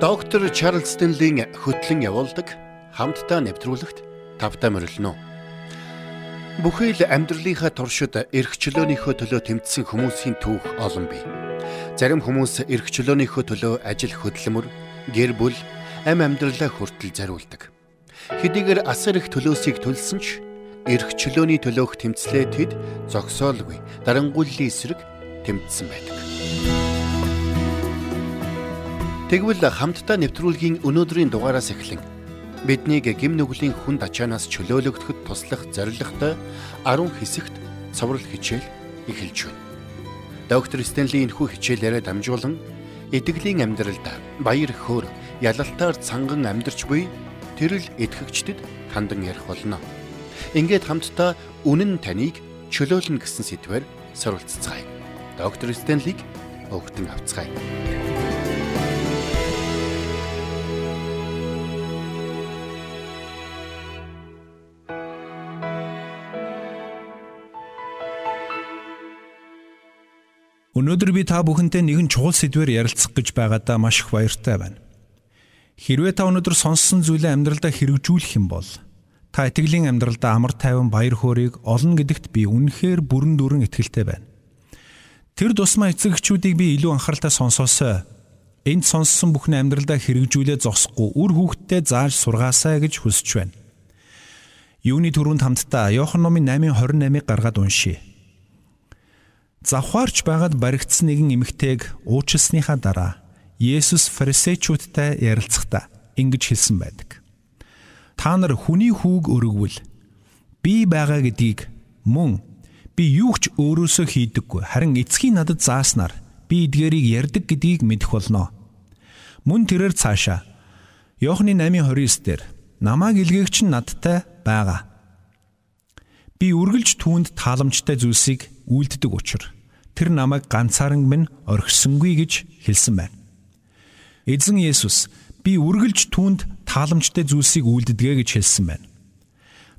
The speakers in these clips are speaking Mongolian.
Доктор Чарлз Стенлийн хөтлөн явуулдаг хамтдаа нэвтрүүлэгт тавтаа морилно. Бүхий л амьдралынхаа туршид эрх чөлөөнийхөө төлөө тэмцсэн хүмүүсийн түүх олон бий. Зарим хүмүүс эрх чөлөөнийхөө төлөө ажил хөдөлмөр, гэр бүл, ам амьдралаа хүртэл зориулдаг. Хэдийгээр асар их төлөөсийг төлсөн ч эрх чөлөөний төлөөх тэмцлээ тэд зогсоолгүй дарангуйллын эсрэг тэмцсэн байдаг. Тэгвэл хамтдаа нэвтрүүлгийн өнөөдрийн дугаараас эхлэн биднийг гим нүглийн хүнд ачаанаас чөлөөлөгдөхөд туслах зорилготой 10 хэсэгт цоврал хичээл эхэлж байна. Доктор Стенли энэхүү хичээлээрээ дамжуулан итгэлийн амьдралд баяр хөөр ялалтаар цанган амьдарч буй тэрл итгэгчдэд хандан ярих болно. Ингээд хамтдаа үнэн таныг чөлөөлнө гэсэн сэдвээр суралцгаая. Доктор Стенлиг өгтөн авцгаая. Өнөөдөр би та бүхэнтэй нэгэн чухал сэдвээр ярилцах гэж байгаадаа маш их баяртай байна. Хэрвээ та өнөөдөр сонссон зүйлээ амьдралдаа хэрэгжүүлэх юм бол та итгэлийн амьдралдаа амар тайван баяр хөөргийг олно гэдэгт би үнэхээр бүрэн дүүрэн итгэлтэй байна. Тэр тусмаа эцэгчүүдийг би илүү анхааралтай сонсоосоо энд сонссон бүхний амьдралдаа хэрэгжүүлээ зогсохгүй үр хүүхдтэй зааж сургаасаа гэж хүсэж байна. Юуны төрөнд хамтдаа Иохан номын 8:28-ыг гаргаад уншийе. Завхаарч байгаад баригдсан нэгэн эмэгтэйг уучлсныхаа дараа Есүс фарисеучуудтай ярилцахдаа ингэж хэлсэн байдаг. Та нар хүний хүүг өргөвөл би байгаа гэдгийг мөн би юу ч өөрөөсөө хийдэггүй харин эцгийн надад зааснаар би эдгээрийг ярддаг гэдгийг мэдэх болно. Мөн тэрээр цаашаа Иохны 8:29 дээр намааг илгээгч нь надтай байгаа. Би үргэлж түүнд тааламжтай зүйлсийг үйлддэг учраас тэр намайг ганцааран минь орхисонгүй гэж хэлсэн байна. Эзэн Есүс би үргэлж түүнд тааламжтай зүйлсийг үйлддэгэ гэж хэлсэн байна.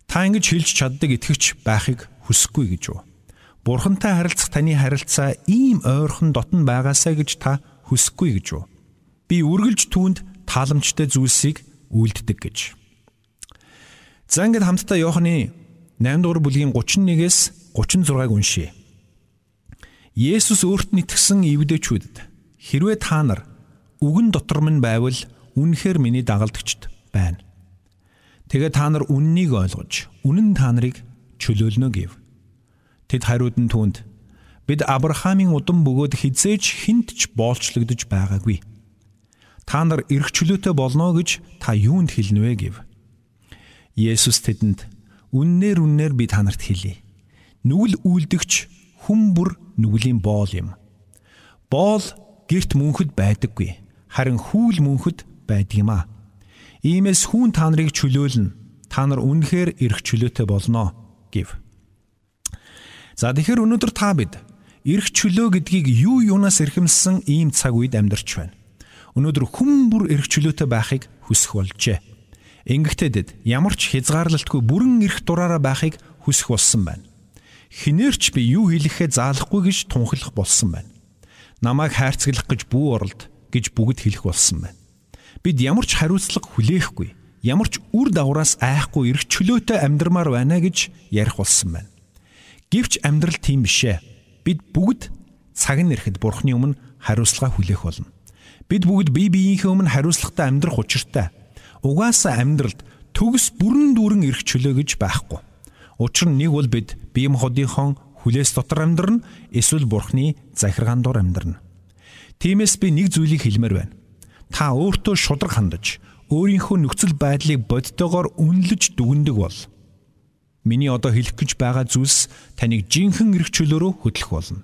Та ингэж хэлж чаддаг итгэвч байхыг хүсэхгүй гэж үү? Бурхантай харилцах таны харилцаа ийм ойрхон дотн байгаасаа гэж та хүсэхгүй гэж үү? Би үргэлж түүнд тааламжтай зүйлсийг үйлддэг гэж. За ингээд хамтдаа Иоханы 8 дугаар бүлгийн 31-ээс 36-ыг уншийе. Есүс өөрт нь итгэсэн ивдэчүүдэд хэрвээ та нар үгэн дотор минь байвал үнэхээр миний дагалдагчд байна. Тэгээ та нар үннийг ойлгож үнэн та нарыг чөлөөлнө гэв. Тэд хариуд нь түүнд бид Авраамийн удам бөгөөд хизээж хинт ч боолчлогдож байгаагүй. Та нар эрх чөлөөтэй болно гэж та юунд хэлнэ вэ гэв. Есүс тэдэнд үннээр үннээр би та нарт хэлье. Нүгэл үйлдэгч хүн бүр нүглийн боол юм. Боол герт мөнхөд байдаггүй. Харин хүүл мөнхөд байдаг юм а. Иймээс хүн та нарыг чөлөөлнө. Та нар үнэхээр эрх чөлөөтэй болно гэв. За тэгэхээр өнөөдөр та бид эрх чөлөө гэдгийг юу юунаас эрхэмсэн ийм цаг үед амьдарч байна. Өнөөдөр хүн бүр эрх чөлөөтэй байхыг хүсэх болжээ. Ингэгтэйдэд ямар ч хязгаарлалтгүй бүрэн эрх дураараа байхыг хүсэх болсон байна хинээрч би юу хийлэхээ заалахгүй гэж тунхаглах болсон байна. Намайг хайрцаглах гэж бүү оролд гэж бүгд хэлэх болсон байна. Бид ямар ч хариуцлага хүлээхгүй, ямар ч үр дагавраас айхгүй эрх чөлөөтэй амьдрмаар байна гэж ярих болсон байна. Гэвч амьдрал тийм бишээ. Бид бүгд цаг нь ирэхэд Бурхны өмнө хариуцлага хүлээх болно. Бид бүгд бие биеийнхээ өмнө хариуцлагатай амьдрах учиртай. Угаасаа амьдралд төгс бүрэн дүүрэн эрх чөлөө гэж байхгүй. Учир нь нэг бол бид бие махбодынхон хүлээс дотор амьдрна эсвэл бурхны захиргаан дор амьдрна. Тиймээс би нэг зүйлийг хэлмээр байна. Та өөртөө шудраг хандаж өөрийнхөө нөхцөл байдлыг бодтойгоор үнэлж дүгндэг бол миний одоо хэлэх гэж байгаа зүйлс таныг жинхэнэ эрх чөлөөрөө хөтлөх болно.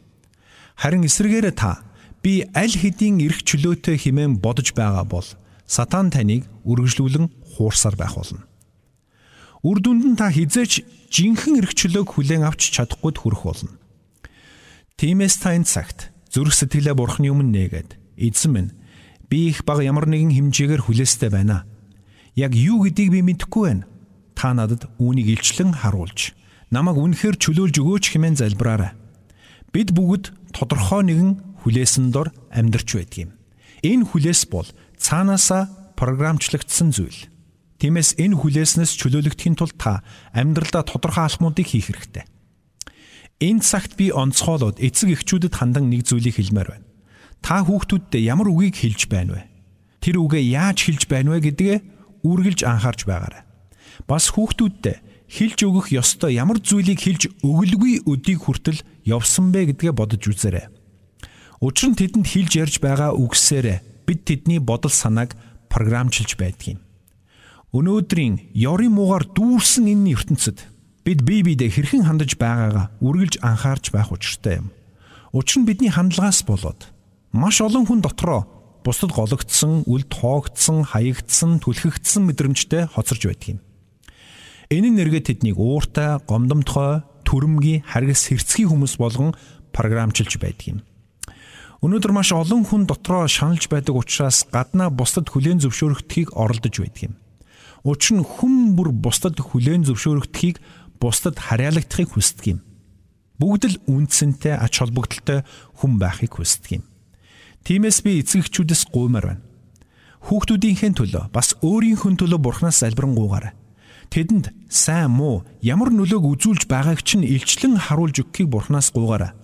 Харин эсвэргээрээ та би аль хэдийн эрх чөлөөтэй хэмээн бодож байгаа бол сатан таныг үргэлжлүүлэн хуурсаар байх болно. Үр дүнд нь та хизээч жинхэнэ эрх чөлөөг хүлээн авч чадахгүйд хүрэх болно. Тиймээс та энэ цагт зүрх сэтгэлээ бурхны өмнө нээгээд эзэн минь би их баг ямар нэгэн хэмжээгээр хүлээстэй байна. Яг юу гэдгийг би мэдэхгүй байна. Та надад үүнийг илчлэн харуулж намайг үнэхээр чөлөөлж өгөөч хэмээн залбираарай. Бид бүгд тодорхой нэгэн хүлээсэн дор амьдарч байдаг юм. Энэ хүлээс бол цаанаасаа програмчлагдсан зүйл. Тиймээс энэ хүлээснээс чөлөөлөгдөхийн тулд та амьдралдаа тодорхой алхмуудыг хийх хэрэгтэй. Энэ цагт би онцгойлоод эцэг эхчүүдэд хандан нэг зүйлийг хэлмээр байна. Та хүүхдүүддээ ямар үгийг хэлж байна вэ? Тэр үгээ яаж хэлж байна вэ гэдгээ үргэлж анхаарч байгаарай. Бас хүүхдүүддээ хэлж өгөх ёстой ямар зүйлийг хэлж өгөлгүй өдийг хүртэл явсан бэ гэдгээ бодож үзээрэй. Учир нь тэдэнд хэлж ярьж байгаа үгсээрээ бид тэдний бодол санааг програмчилж байдгийг. Өнөөдрийн ёрын муугаар дүүрсэн энэ ертөнцид бид бие биедээ хэрхэн хандаж байгаагаа үргэлж анхаарч байх учиртай юм. Учир нь бидний хандлагаас болоод маш олон хүн дотроо бусдад гологдсон, үл тоогдсон, хаягдсан, түлхэгдсэн мэдрэмжтэй хоцорж байдаг юм. Энэ нэргээ тэднийг ууртай, гомдомтгой, төрөмгийн, харгас хэрцгий хүмүүс болгон програмчилж байдаг юм. Өнөөдөр маш олон хүн дотроо шаналж байдаг учраас гаднаа бусдад хүлээн зөвшөөрөгдөхийг оролдож байдаг юм. Учир нь хүн бүр бусдад хүлээн зөвшөөрөгдөхийг бусдад харьяалагдахыг хүсдэг юм. Бүгд л үнцэнтэй ач холбогдолтой хүн байхыг хүсдэг юм. Тиймээс би эцэгчүүдээс гуймаар байна. Хүүхдүүдийнхээ төлөө бас өөрийнхөө төлөө бурхнаас залбирanгуйгаарай. Тэдэнд сайн муу ямар нөлөөг үзүүлж байгааг чинь илчлэн харуулж өгөхийг бурхнаас гуйгаарай.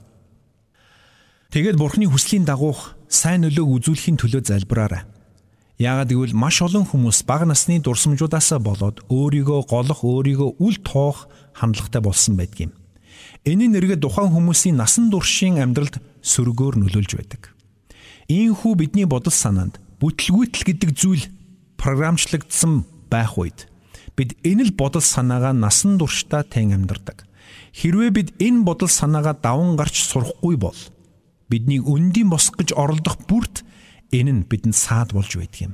Тэгээд бурхны хүслийн дагуух сайн нөлөөг үзүүлэхийн төлөө залбираарай. Яагаад гэвэл маш олон хүмүүс бага насны дурсамжуудаасаа болоод өөрийгөө голох, өөрийгөө үл тоох хандлагатай болсон байдгийм. Энэ нэргээ тухайн хүмүүсийн насан туршийн амьдралд сөргөөр нөлөөлж байдаг. Ийхүү бидний бодол санаанд бүтлгүйтэл гэдэг зүйл програмчлагдсан байх үед бид энэ л бодол санаагаа насан туршдаа тэн амьдардаг. Хэрвээ бид энэ бодол санаагаа даван гарч сурахгүй бол биднийг өндийн босгох гэж оролдох бүрт Энэ нь бидэнд саад болж байдаг юм.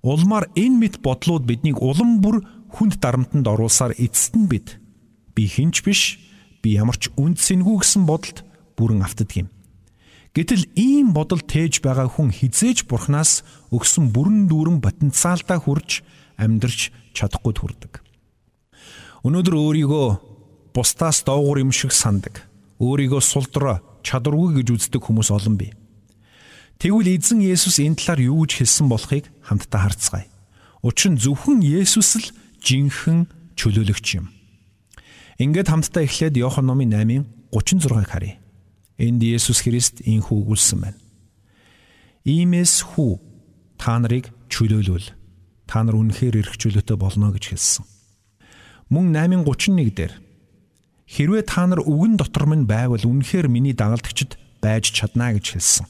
Улмаар энэ мэд бодлууд биднийг улам бүр хүнд дарамтанд оруулсаар эцэст нь бид би хинч биш би ямар ч үнд сэнгүй гэсэн бодолд бүрэн автдаг юм. Гэтэл ийм бодол тээж байгаа хүн хизээж бурхнаас өгсөн бүрэн дүүрэн потенциалдаа хүрж амьдрч чадахгүй төрдөг. Өнөөдөр өөрийгөө бусдаас доогуур юм шиг сандаг. Өөрийгөө сулдраа чадваргүй гэж үздэг хүмүүс олон бий. Тэгвэл эзэн Есүс энэ талаар юу гэж хэлсэн болохыг хамтдаа харцгаая. Учир нь зөвхөн Есүс л жинхэнэ чөлөөлөгч юм. Ингээд хамтдаа эхлээд Иохан номын 8-ын 36-ыг харъя. Энд Есүс Христ инхүү өгүүлсэн байна. Иймээс хүү та нарыг чөлөөлвөл та нар үнэхээр эрх чөлөөтэй болно гэж хэлсэн. Мөн 8:31 дээр хэрвээ та нар үгэн дотор минь байвал үнэхээр миний дагалдагчд байж чадна гэж хэлсэн.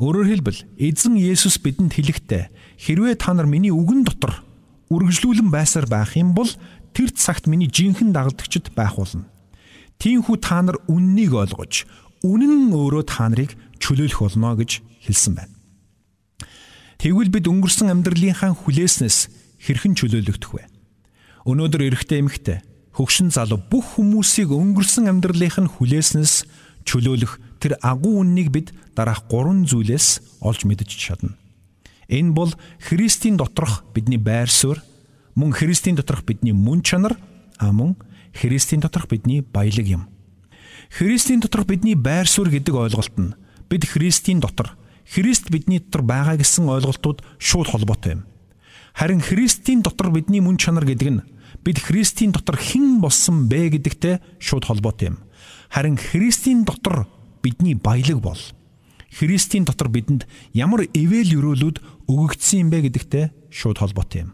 Өөрөөр хэлбэл эзэн Есүс бидэнд хэлэхдээ хэрвээ та нар миний үгэн дотор үргэлжлүүлэн байсаар байх юм бол тэр цагт миний жинхэнэ дагалдагчд байх болно. Тиймээс та нар үннийг ойлгож үнэн өөрөө та нарыг чөлөөлөх болно гэж хэлсэн байна. Тэгвэл бид өнгөрсөн амьдралынхаа хүлээснээс хэрхэн чөлөөлөгдөх вэ? Өнөөдөр эрэгтэй эмэгтэй хөгшин залуу бүх хүмүүсийг өнгөрсөн амьдралынх нь хүлээснээс чөлөөлөх тэр агуу үннийг бид дараах гурван зүйлээс олж мэдэж чадна. Энэ бол Христийн доторх бидний байр суурь, мөн Христийн доторх бидний мөн чанар, а мөн Христийн доторх бидний баялаг юм. Христийн доторх бидний байр суурь гэдэг ойлголт нь бид Христийн дотор Христ бидний дотор байгаа гэсэн ойлголтууд шууд холбоотой юм. Харин Христийн дотор бидний мөн чанар гэдэг нь бид Христийн дотор хэн болсон бэ гэдэгтэй шууд холбоотой юм. Харин Христийн дотор бидний баялаг бол Христийн дотор бидэнд ямар эвэл өрөөлүүд өгөгдсөн юм бэ гэдэгтэй шууд холбоотой юм.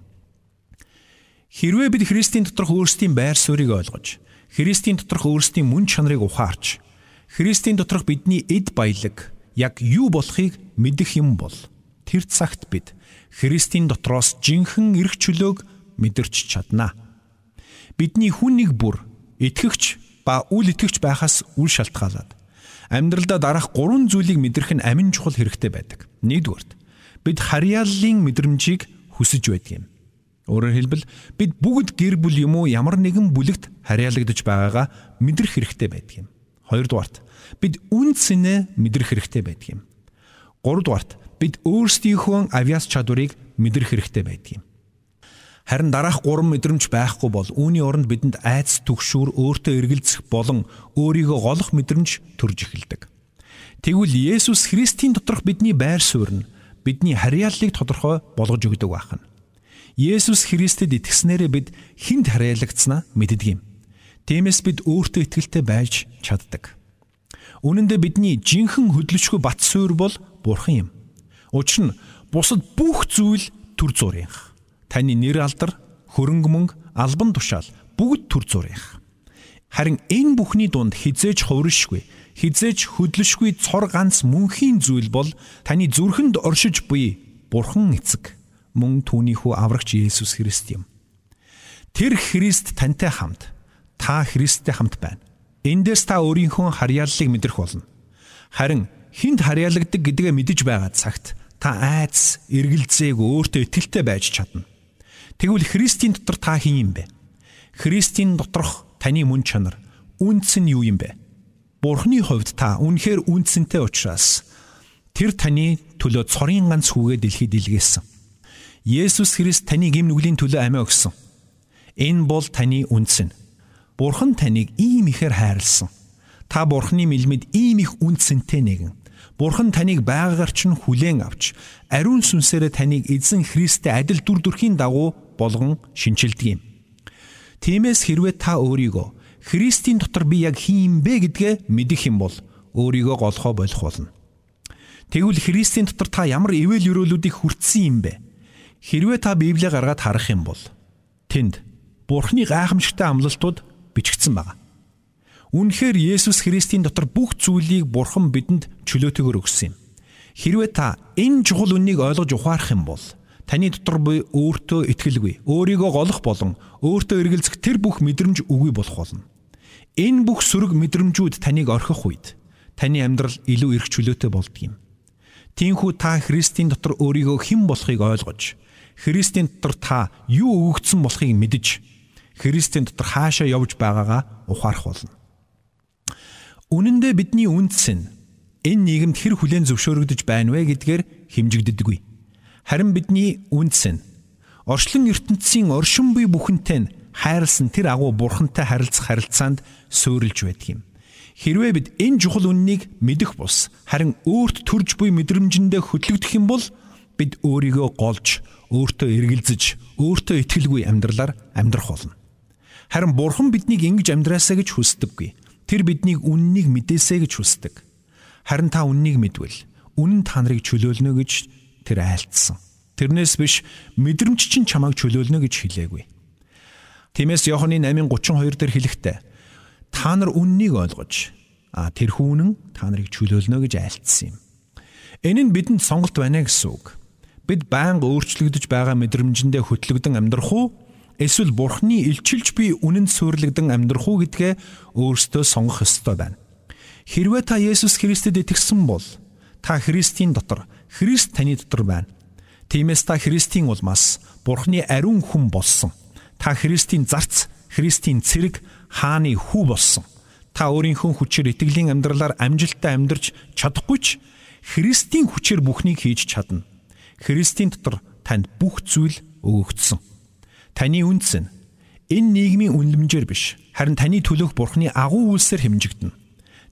Хэрвээ бид Христийн доторх өөрсдийн байр суурийг ойлгож, Христийн доторх өөрсдийн мөн чанарыг ухаарч, Христийн доторх бидний эд баялаг яг юу болохыг мэдэх юм бол тэр цагт бид Христийн дотроос жинхэнэ эрх чөлөөг мэдэрч чаднаа. Бидний хүн нэг бүр итгэгч ба үл итгэгч байхаас үл шалтгаалаад амьдралдаа дараах гурван зүйлийг мэдрэх нь амин чухал хэрэгтэй байдаг. Нэгдүгээрт бид харьяаллын мэдрэмжийг хүсэж байдаг юм. Өөрөөр хэлбэл бид бүгд гэр бүл юм уу ямар нэгэн бүлэгт харьяалагдж байгаагаа мэдрэх хэрэгтэй байдаг юм. Хоёрдугаарт бид үн цэнэ мэдрэх хэрэгтэй байдаг юм. Гуравдугаарт бид өөрсдийнхөө авьяас чадварыг мэдрэх хэрэгтэй байдаг юм. Харин дараах гурван мэдрэмж байхгүй бол үүний оронд бидэнд айц түгшүүр өөртөө эргэлзэх болон өөрийгөө голох мэдрэмж төрж эхэлдэг. Тэгвэл Есүс Христийн доторх бидний байр суурь нь бидний харьяаллыг тодорхой болгож өгдөг байна. Есүс Христэд итгэснээрээ бид хүнд харьяалагдсанаа мэддэг юм. Тиймээс бид өөртөө итгэлтэй байж чаддаг. Үнэн дээр бидний жинхэнэ хөдлөшгүй бат суурь бол Бурхан юм. Учир нь бусад бүх зүйл төр зурийнх. Таны нэр алдар, хөрөнгө мөнгө, албан тушаал бүгд төр зурийнх. Харин энэ бүхний дунд хизээж хувиршгүй, хизээж хөдлөшгүй цор ганц мөнхийн зүйл бол таны зүрхэнд оршиж буй Бурхан эцэг мөн түүний хүү аврагч Есүс Христ юм. Тэр Христ тантай хамт та Христтэй хамт байна. Эндээс та өөрийнхөө харьяаллыг мэдрэх болно. Харин хинт харьяалагддаг гэдгээ мэдэж байгаа цагт та айц, эргэлзээг өөртөө итгэлтэй байж чадна. Тэгвэл Христийн дотор та хэн юм бэ? Христийн доторх таны мөн чанар үнц нь юу юм бэ? Бурхны хувьд та үнэхээр үнцэнтэй учраас тэр таны төлөө цорын ганц хүүгээ дэлхийд илгээсэн. Есүс Христ таны гэм нүглийн төлөө амиа өгсөн. Энэ бол таны үнц нь. Бурхан таныг ийм ихээр хайрлсан. Та Бурханы мэлмэд ийм их үнцэнтэй нэгэн. Бурхан таныг байгаагаар ч хүлээн авч ариун сүнсээрээ таныг эзэн Христтэй адил дүр төрхийн дагуу болгон шинчилдэг юм. Тиймээс хэрвээ та өөрийгөө Христийн дотор би яг хин юм бэ гэдгээ мэдэх юм бол өөрийгөө голохоо болох болно. Тэгвэл Христийн дотор та ямар ивэл өрөөлүүдийг хүртсэн юм бэ? Хэрвээ та Библийг гаргаад харах юм бол тэнд Бурхны гайхамшигтай амлалтууд бичигдсэн байна. Үнэхээр Есүс Христийн дотор бүх зүйлийг Бурхан бидэнд чөлөөтэйгээр өгсөн юм. Хэрвээ та энэ чухал үннийг ойлгож ухаарах юм бол Таны дотор буй өөртөө итгэлгүй, өөрийгөө голох болон өөртөө эргэлзэх тэр бүх мэдрэмж үгүй болох болно. Энэ бүх сөрөг мэдрэмжүүд таныг орхих үед таны амьдрал илүү эрх чөлөөтэй болдго юм. Тиймээс та Христийн дотор өөрийгөө хэн болохыг ойлгож, Христийн дотор та юу өгөгдсөн болохыг мэдж, Христийн дотор хаашаа явж байгаагаа ухаарах болно. Үнэн дээр бидний үндэс нь энэ нийгэмд хэр хүлээн зөвшөөрөгдөж байна вэ гэдгээр хэмжигддэггүй. Харин бидний үндэс нь орчлон ертөнцийн оршин буй бүхэнтэй нь хайрлсан тэр агуу бурхантай харилцах харилцаанд суурилж байдаг юм. Хэрвээ бид энэ чухал үннийг мэдэх бус харин өөрт төрж буй мэдрэмжэндээ хөтлөгдөх юм бол бид өөрийгөө голж, өөртөө эргэлзэж, өөртөө итгэлгүй амьдралаар амьдрах болно. Харин бурхан биднийг ингэж амьдраасаа гэж хүсдэггүй. Тэр биднийг үннийг мэдээсэй гэж хүсдэг. Харин та үннийг мэдвэл үнэн та нарыг чөлөөлнө гэж тэр айлтсан. Тэрнээс биш мэдрэмж чинь чамайг чөлөөлнө гэж хэлээгүй. Тиймээс Иоханы 8:32 дээр хэлэхдээ та нар үннийг ойлгож а тэр хүүнэн та нарыг чөлөөлнө гэж айлтсан юм. Энэ нь бидэнд сонголт байна гэсэн үг. Бид байнга өөрчлөгдөж байгаа мэдрэмжэндээ хөтлөгдөн амьдрах уу эсвэл бурхны илчилж би үнэнд суйрлагдсан амьдрах уу гэдгээ өөрсдөө сонгох ёстой байна. Хэрвээ та Есүс Христэд итгэсэн бол та Христийн дотор Христ таны дотор байна. Тиймээс та Христийн улмаас Бурхны ариун хүн болсон. Та Христийн зарц, Христийн цэрэг хааны хүү болсон. Та өөрийнхөө хүчээр итгэлийн амьдралаар амжилттай амьдарч чадахгүй ч Христийн хүчээр бүхнийг хийж чадна. Христийн дотор танд бүх зүйл өгөгдсөн. Таны үндэс нь энэ нийгмийн үнэлэмжээр биш, харин таны төлөөх Бурхны агуу үйлсээр хэмжигдэнэ.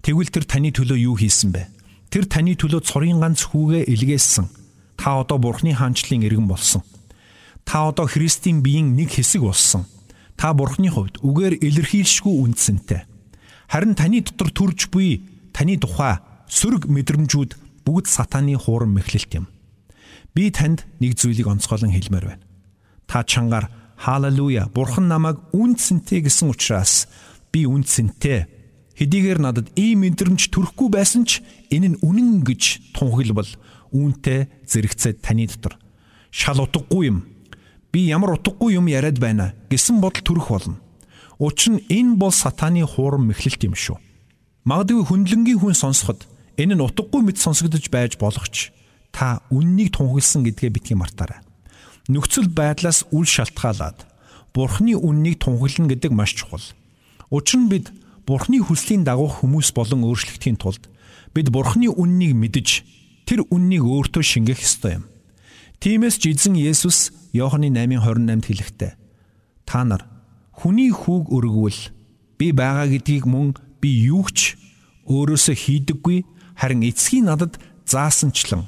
Тэгвэл тэр таны төлөө юу хийсэн бэ? Тэр таны төлөө цорын ганц хүүгээ илгээсэн. Та одоо Бурхны хаанчлалын иргэн болсон. Та одоо Христийн биеийн нэг хэсэг болсон. Та Бурхны хувьд үгээр илэрхийлшгүй үндсэнтэй. Харин таны дотор төрж буй таны тухай сөрөг мэдрэмжүүд бүгд сатааны хуурам мэхлэлт юм. Би танд нэг зүйлийг онцгойлон хэлмээр байна. Та чангаар халелуя бурхан намайг үндсэнтэй гэсэн учраас би үндсэнтэй Хэдийгээр надад ийм мэдрэмж төрөхгүй байсан ч энэ нь үнэн гэж тунхаглбал үүнтэй зэрэгцээд таны дотор шал утгагүй юм. Би ямар утгагүй юм яриад байна гэсэн бодол төрөх болно. Учир нь энэ бол сатааны хуурам мэхлэлт юм шүү. Магадгүй хүндлэнгийн хүн сонсоход энэ нь утгагүй мэт сонсогдож байж болох ч та үннийг тунхагласан гэдгээ битгий мартаарай. Нөхцөл байдлаас үл шалтгаалаад Бурхны үннийг тунхаглана гэдэг маш чухал. Учир нь бид Бурхны хүслийн дагуу хүмүүс болон өөрчлөгдөхийн тулд бид Бурхны үннийг мэдж тэр үннийг өөртөө шингэх ёстой юм. Тиймээс ч эзэн Есүс Иоханы 8:28-д хэлэхдээ та нар хүний хүүг өргөвөл би байгаа гэдгийг мөн би юу ч өөрөөсөө хийдэггүй Харин эцгийн надад заасанчлан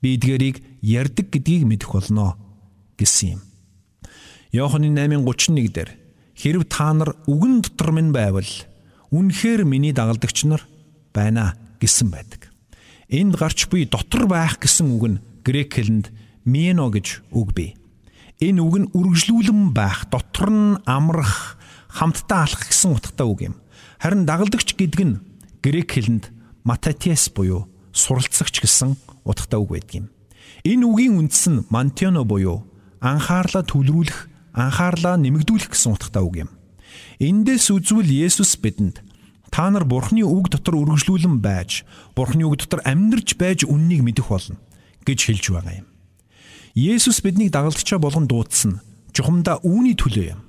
би эдгэрийг ярддаг гэдгийг мэдэх болно гэсэн юм. Иохны 8:31 дээр хэрв та нар үгэн дотор минь байвал үнэхээр миний дагалдагч нар байна гэсэн байдаг. Энд гарч буй дотор байх гэсэн үг нь грек хэлэнд миено гэж үг бий. Энэ үг нь үргэлжлүүлэн байх, дотор нь амрах, хамтдаа алхах гэсэн утгатай үг юм. Харин дагалдагч гэдэг нь грек хэлэнд мататиас буюу суралцагч гэсэн утгатай үг байдаг юм. Энэ үгийн үндэс нь мантионо буюу анхаарлаа төвлөрүүлэх анхаарлаа нэмэгдүүлэх гэсэн утгатай үг юм. Эндээс үзвэл Есүс бидэнд та нар Бурхны үг дотор үргэлжлүүлэн байж, Бурхны үг дотор амьдрж байж үннийг мэдэх болно гэж хэлж байгаа юм. Есүс биднийг дагалдчаа болгон дуудсан чухамдаа үүний төлөө юм.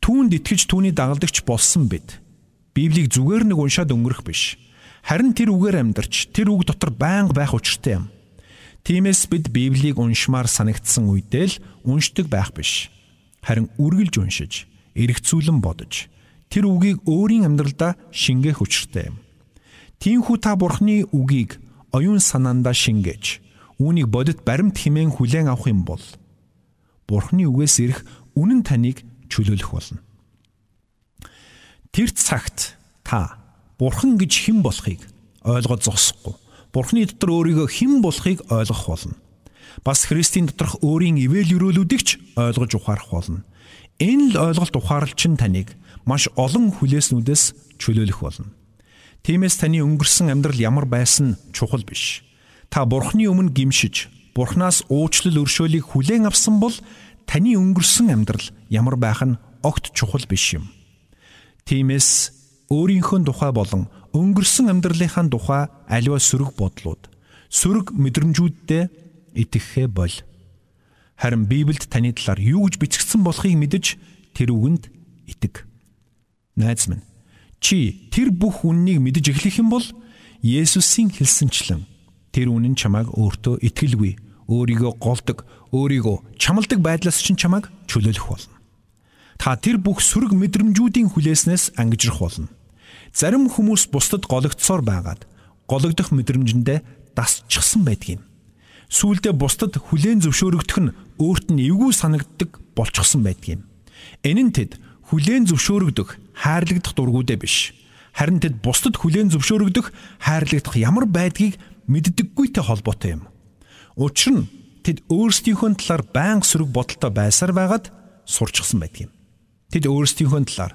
Түүнд итгэж түүний дагалдагч болсон бид Библийг зүгээр нэг уншаад өнгөрөх биш. Харин тэр үгээр амьдарч тэр үг дотор байнга байх учиртай юм. Тиймээс бид Библийг уншмаар санагдсан үедээ л уншдаг байх биш харин үргэлж уншиж, эргцүүлэн бодож тэр үгийг өөрийн амьдралдаа шингээх учиртай юм. Тиймээс та Бурхны үгийг оюун санаандаа шингээж, үүнийг бодит баримт хэмээн хүлээн авах юм бол Бурхны үгээс ирэх үнэн таныг чөлөөлөх болно. Тэр цагт та Бурхан гэж хэн болохыг ойлгож зогсохгүй. Бурхны дотор өөрийгөө хэн болохыг ойлгох болно бас Христийн доторх өөрийн ивэл өрөөлүүдийг ч ойлгож ухаарах болно. Энэ л ойлголт ухаарлч нь таныг маш олон хүлээснүүдээс чөлөөлөх болно. Тиймээс таны өнгөрсөн амьдрал ямар байсан чухал биш. Та Бурхны өмнө гимшиж, Бурханаас уучлал өршөөлийг хүлээн авсан бол таны өнгөрсөн амьдрал ямар байх нь огт чухал биш юм. Тиймээс өөрийнхөө тухай болон өнгөрсөн амьдралынхаа тухай аливаа сөрөг бодлууд, сөрөг мэдрэмжүүдтэй итгэхээ бол. Харин Библиэд таны талаар юу гэж бичигдсэн болохыг мэдэж тэр үгэнд итэг. Найз минь чи тэр бүх үннийг мэдэж эхлэх юм бол Есүсийн хэлсэнчлэн тэр үнэн чамайг өөртөө итгэлгүй, өөрийгөө голдог, өөрийгөө чамладаг байдлаас чинь чамайг чөлөөлөх болно. Та тэр бүх сөрөг мэдрэмжүүдийн хүлээснээс ангижрах болно. Зарим хүмүүс бусдад гологдсоор байгаад гологдох мэдрэмжэндээ дасчихсан байдгийг сүүлдээ бусдад хүлээн зөвшөөрөгдөх нь өөрт нь эвгүй санагддаг болчихсон байдгийн. Энэ нь тэд хүлээн зөвшөөрөгдөх, хайрлагдах дургуудаа биш. Харин тэд бусдад хүлээн зөвшөөрөгдөх, хайрлагдах ямар байдгийг мэддэггүйтэй холбоотой юм. Учир нь тэд өөрсдийнхөө талаар байнга сөрөг бодолтой байсаар байгаад сурчсан байдгийн. Тэд өөрсдийнхөө талаар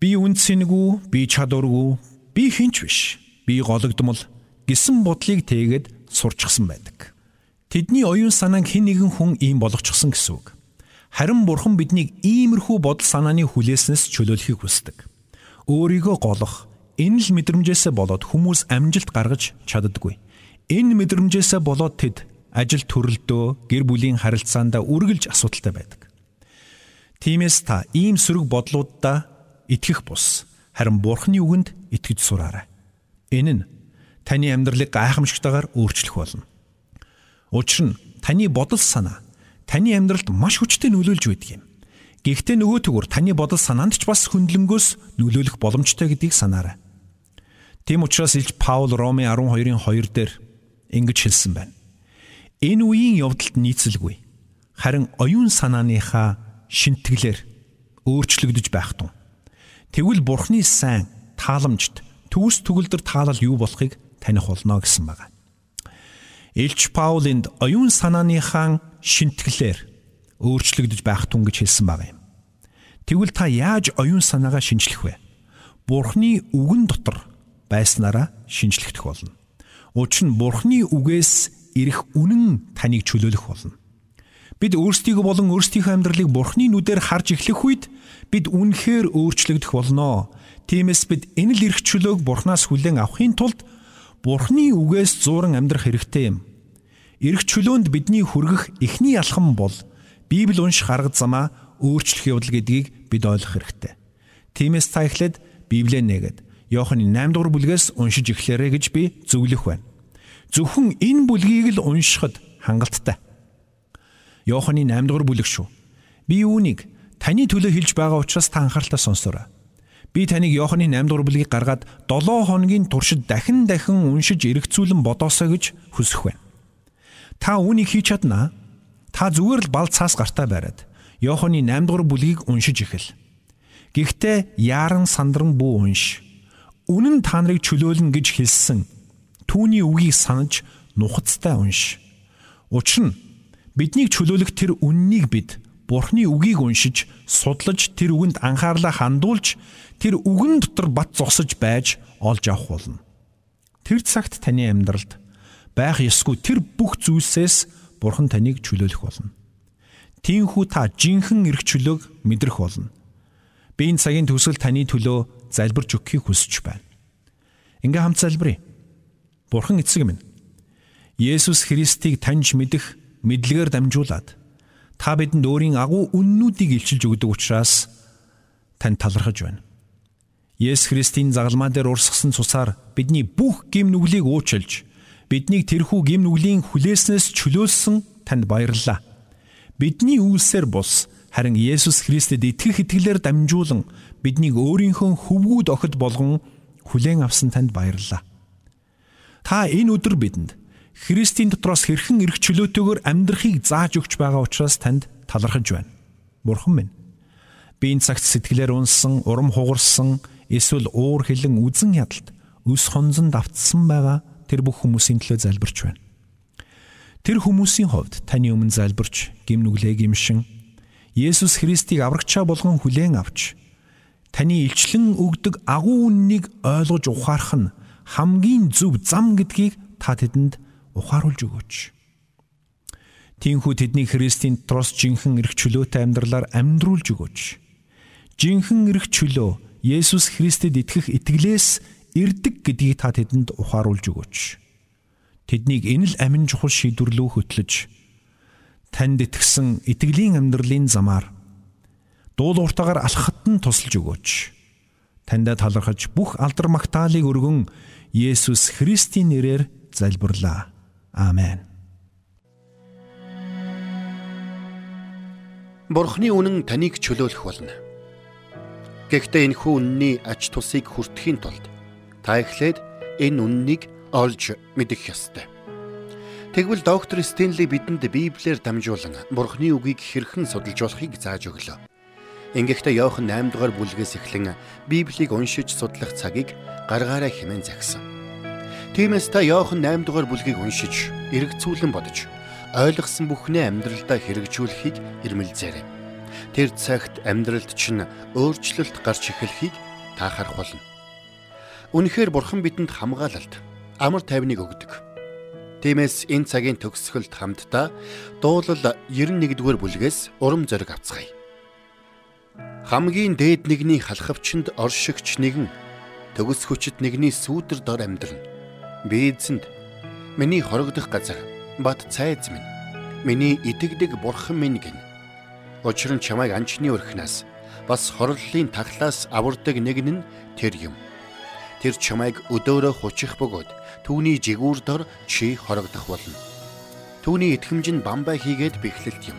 би үндсэнгүү, би чадваргүй, би хинч биш, би гологдмол гэсэн бодлыг тэгээд сурчсан байдаг. Тэдний оюун санааг хэн нэгэн хүн ийм болгочихсон гэсэн үг. Харин бурхан биднийг иймэрхүү бодол санааны хүлээснээс чөлөөлөхийг хүсдэг. Өөрийгөө голох энэ л мэдрэмжээсээ болоод хүмүүс амжилт гаргаж чаддаггүй. Энэ мэдрэмжээсээ болоод тэд ажил төрөлдөө гэр бүлийн харилцаанд үргэлж асуудалтай байдаг. Тиймээс та ийм сөрөг бодлуудаа итгэх бус харин бурхны үгэнд итгэж сураарай. Энэ нь таны амьдралыг гайхамшигтайгаар өөрчлөх болно. Учир нь таны бодол санаа таны амьдралд маш хүчтэй нөлөөлж байдаг юм. Гэхдээ нөгөө төгөр таны бодол санаанд ч бас хөндлөнгөөс нөлөөлөх боломжтой гэдгийг санаарай. Тийм учраас Илж Паул Роми 12-ын 2 дээр ингэж хэлсэн байна. Энэ үеийн явдалд нийцэлгүй. Харин оюун санааныхаа шинтгэлээр өөрчлөгдөж байх тун. Тэгвэл Бурхны сайн, тааламжт, төгс төгөлдөр таалал юу болохыг таних болно гэсэн байна. Илч Паулинд оюун санааныхаа шинтгэлээр өөрчлөгдөж байх тун гэж хэлсэн байгаа юм. Тэгвэл та яаж оюун санаагаа шинжлэх вэ? Бурхны үгэн дотор байснараа шинжлэхдэх болно. Учир нь Бурхны үгээс ирэх үнэн таныг чөлөөлөх болно. Бид өөрсдийгөө болон өөрсдийнхөө амьдралыг Бурхны нүдээр харж эхлэх үед бид үнэхээр өөрчлөгдөх болно. Тиймээс бид энэ л эрх чөлөөг Бурханаас хүлээн авахын тулд Бурхны үгээс зууран амьдрах хэрэгтэй юм. Ирэх чөлөөнд бидний хүргэх эхний алхам бол Библи унших арга замаа өөрчлөх явдал гэдгийг бид ойлгох хэрэгтэй. Тиймээс та эхлээд Библийг нээгээд Иоханы 8 дугаар бүлгээс уншиж эхлээрэй гэж би зөвлөх байна. Зөвхөн энэ бүлгийг л уншихад хангалттай. Иоханы 8 дугаар бүлэг шүү. Би үүнийг таны төлөө хэлж байгаа учраас та анхааралтай сонсоорой. Би таныг Иоханы 8 дугаар бүлгийг гаргаад 7 хоногийн туршид дахин дахин уншиж эргцүүлэн бодоосоо гэж хүсэх байна. Та үүнийг хийж чаднаа. Та зүгээр л бал цаас гартаа бариад Иоханы 8 дугаар бүлгийг уншиж эхэл. Гэхдээ яаран сандран бүү унш. Үнэн та нарыг чөлөөлнө гэж хэлсэн. Түүний үгийг санаж нухацтай унш. Учир нь биднийг чөлөөлөх тэр үннийг бид Бурхны үгийг уншиж, судлаж тэр үгэнд анхаарлаа хандуулж тэр үгэн дотор бат зогсож байж олж авах болно. Тэр цагт таны амьдралд байх ёсгүй тэр бүх зүйлсээс Бурхан таныг чөлөөлөх болно. Тиймээс та жинхэнэ эрх чөлөөг мэдрэх болно. Би энэ цагийн төгсгөл таны төлөө залбирч өгөхийг хүсэж байна. Ингээ хамт залбирая. Бурхан эцэг минь. Есүс Христийг таньж мэдэх мэдлэгээр дамжуулаад та бидэнд өөрийн агуу үннүүдийг илчилж өгдөг учраас тань талархаж байна. Есүс Христийн загалмаа дээр урсгасан цусаар бидний бүх гим нүглийг уучилж биднийг тэрхүү гим нүглийн хүлээснээс чөлөөлсөн танд баярлалаа. Бидний үйлсээр бус харин Есүс Христэд итгэх итгэлээр дамжуулан биднийг өөрийнхөө хөвгүүд охид болгон хүлээн авсан танд баярлалаа. Та энэ өдөр бидэнд Христийн дотроос хэрхэн эрх чөлөөтэйгээр амьдрахыг зааж өгч байгаа учраас танд талархаж байна. Бурхан минь. Би энэ цагт сэтгэлээр унсан, урам хугарсан, эсвэл уур хилэн үзен ядалт өс хонзон давтсан байгаа тэр бүх хүмүүсийн төлөө залбирч байна. Тэр хүмүүсийн хувьд таны өмнө залбирч гим нүглээ гимшин Есүс Христийг аврагчаа болгон хүлээн авч таны илчлэн өгдөг агуу үннийг ойлгож ухаарах нь хамгийн зөв зам гэдгийг та тэдэнд ухааруулж өгөөч. Тинхүү тэдний Христийн дотроос жинхэнэ эрх чөлөөтэй амьдралаар амьдруулж өгөөч. Жинхэнэ эрх чөлөө Есүс Христэд итгэх итгэлээс ирдэг гэдгийг та тэдэнд ухааруулж өгөөч. Тэднийг энэ л амин чухал шийдвэрлүү хөтлөж танд итгэсэн итгэлийн амьдралын замаар дуулууртаагаар алхахад нь тусалж өгөөч. Таньда талархаж бүх алдар магтаалыг өргөн Есүс Христийн нэрээр залбирлаа. Амен. Бурхны үнэн таныг чөлөөлөх болно. Гэхдээ энэ хүү үнний ач тусыг хүртэхийн тулд та эхлээд энэ үннийг олж мэдэх ёстой. Тэгвэл доктор Стенли бидэнд Библиэр дамжуулан Бурхны үгийг хэрхэн судалж болохыг зааж өглөө. Ингэхдээ Иохан 8 дугаар бүлгээс эхлэн Библийг уншиж судлах цагийг гаргаараа хэмээн загсан. Тиймээс та Иохан 8 дугаар бүлгийг уншиж, эргцүүлэн бодож, ойлгосон бүхнээ амьдралдаа хэрэгжүүлэхийг эрмэлзээрэй. Тэр цагт амьдралд чинь өөрчлөлт гарч эхлэхийг та харах болно. Үнэхээр бурхан бидэнд хамгаалалт, амар тайвныг өгдөг. Тиймээс энэ цагийн төгсгөлд хамтдаа дуулал 91-р бүлгээс урам зориг авцгаая. Хамгийн дээд нэгний халахвчанд оршигч нэгэн төгс хүчит нэгний сүүдэр дор амьдрна. Би эзэнд миний хорогдох газар бат цайз минь миний идэгдэг бурхан минь гин Учир нь чамайг анчны өрхнээс бас хорлолын таглаас авардаг нэг нь тэр юм. Тэр чамайг өдөөрөө хучих бөгөөд түүний жигүүр дор чи хорогдох болно. Түүний итгэмж нь бамбай хийгээд бэхлэлт юм.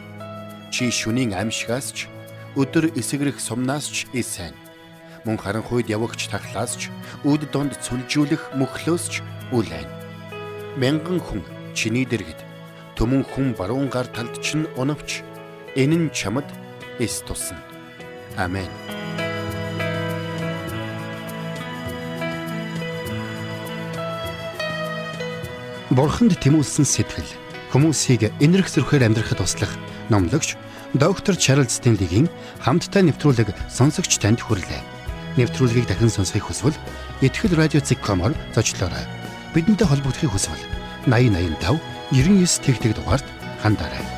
Чи шүнийн амьшгаас ч өдөр эсэгрэх сумнаас ч эсэн. Мөн харанхуйд явагч таглаас ч үд донд цүлжүүлэх мөхлөөс ч үлэн. Мянган хүн чиний дэргэд төмөн хүн баруун гар талд чинь уновч Энэ нь чамд эс тусна. Амен. Бурханд тэмүүлсэн сэтгэл хүмүүсийг энэрх зөрхөөр амьдрахад туслах номлогч доктор Чарлз Стенлигийн хамттай нэвтрүүлэг сонсогч танд хүрлээ. Нэвтрүүлгийг дахин сонсохыг хүсвэл ихтгэл радиоцик.com-оор зочлоорой. Бидэнтэй холбогдохыг хүсвэл 8085 99 тэгтэг дугаард хандаарай.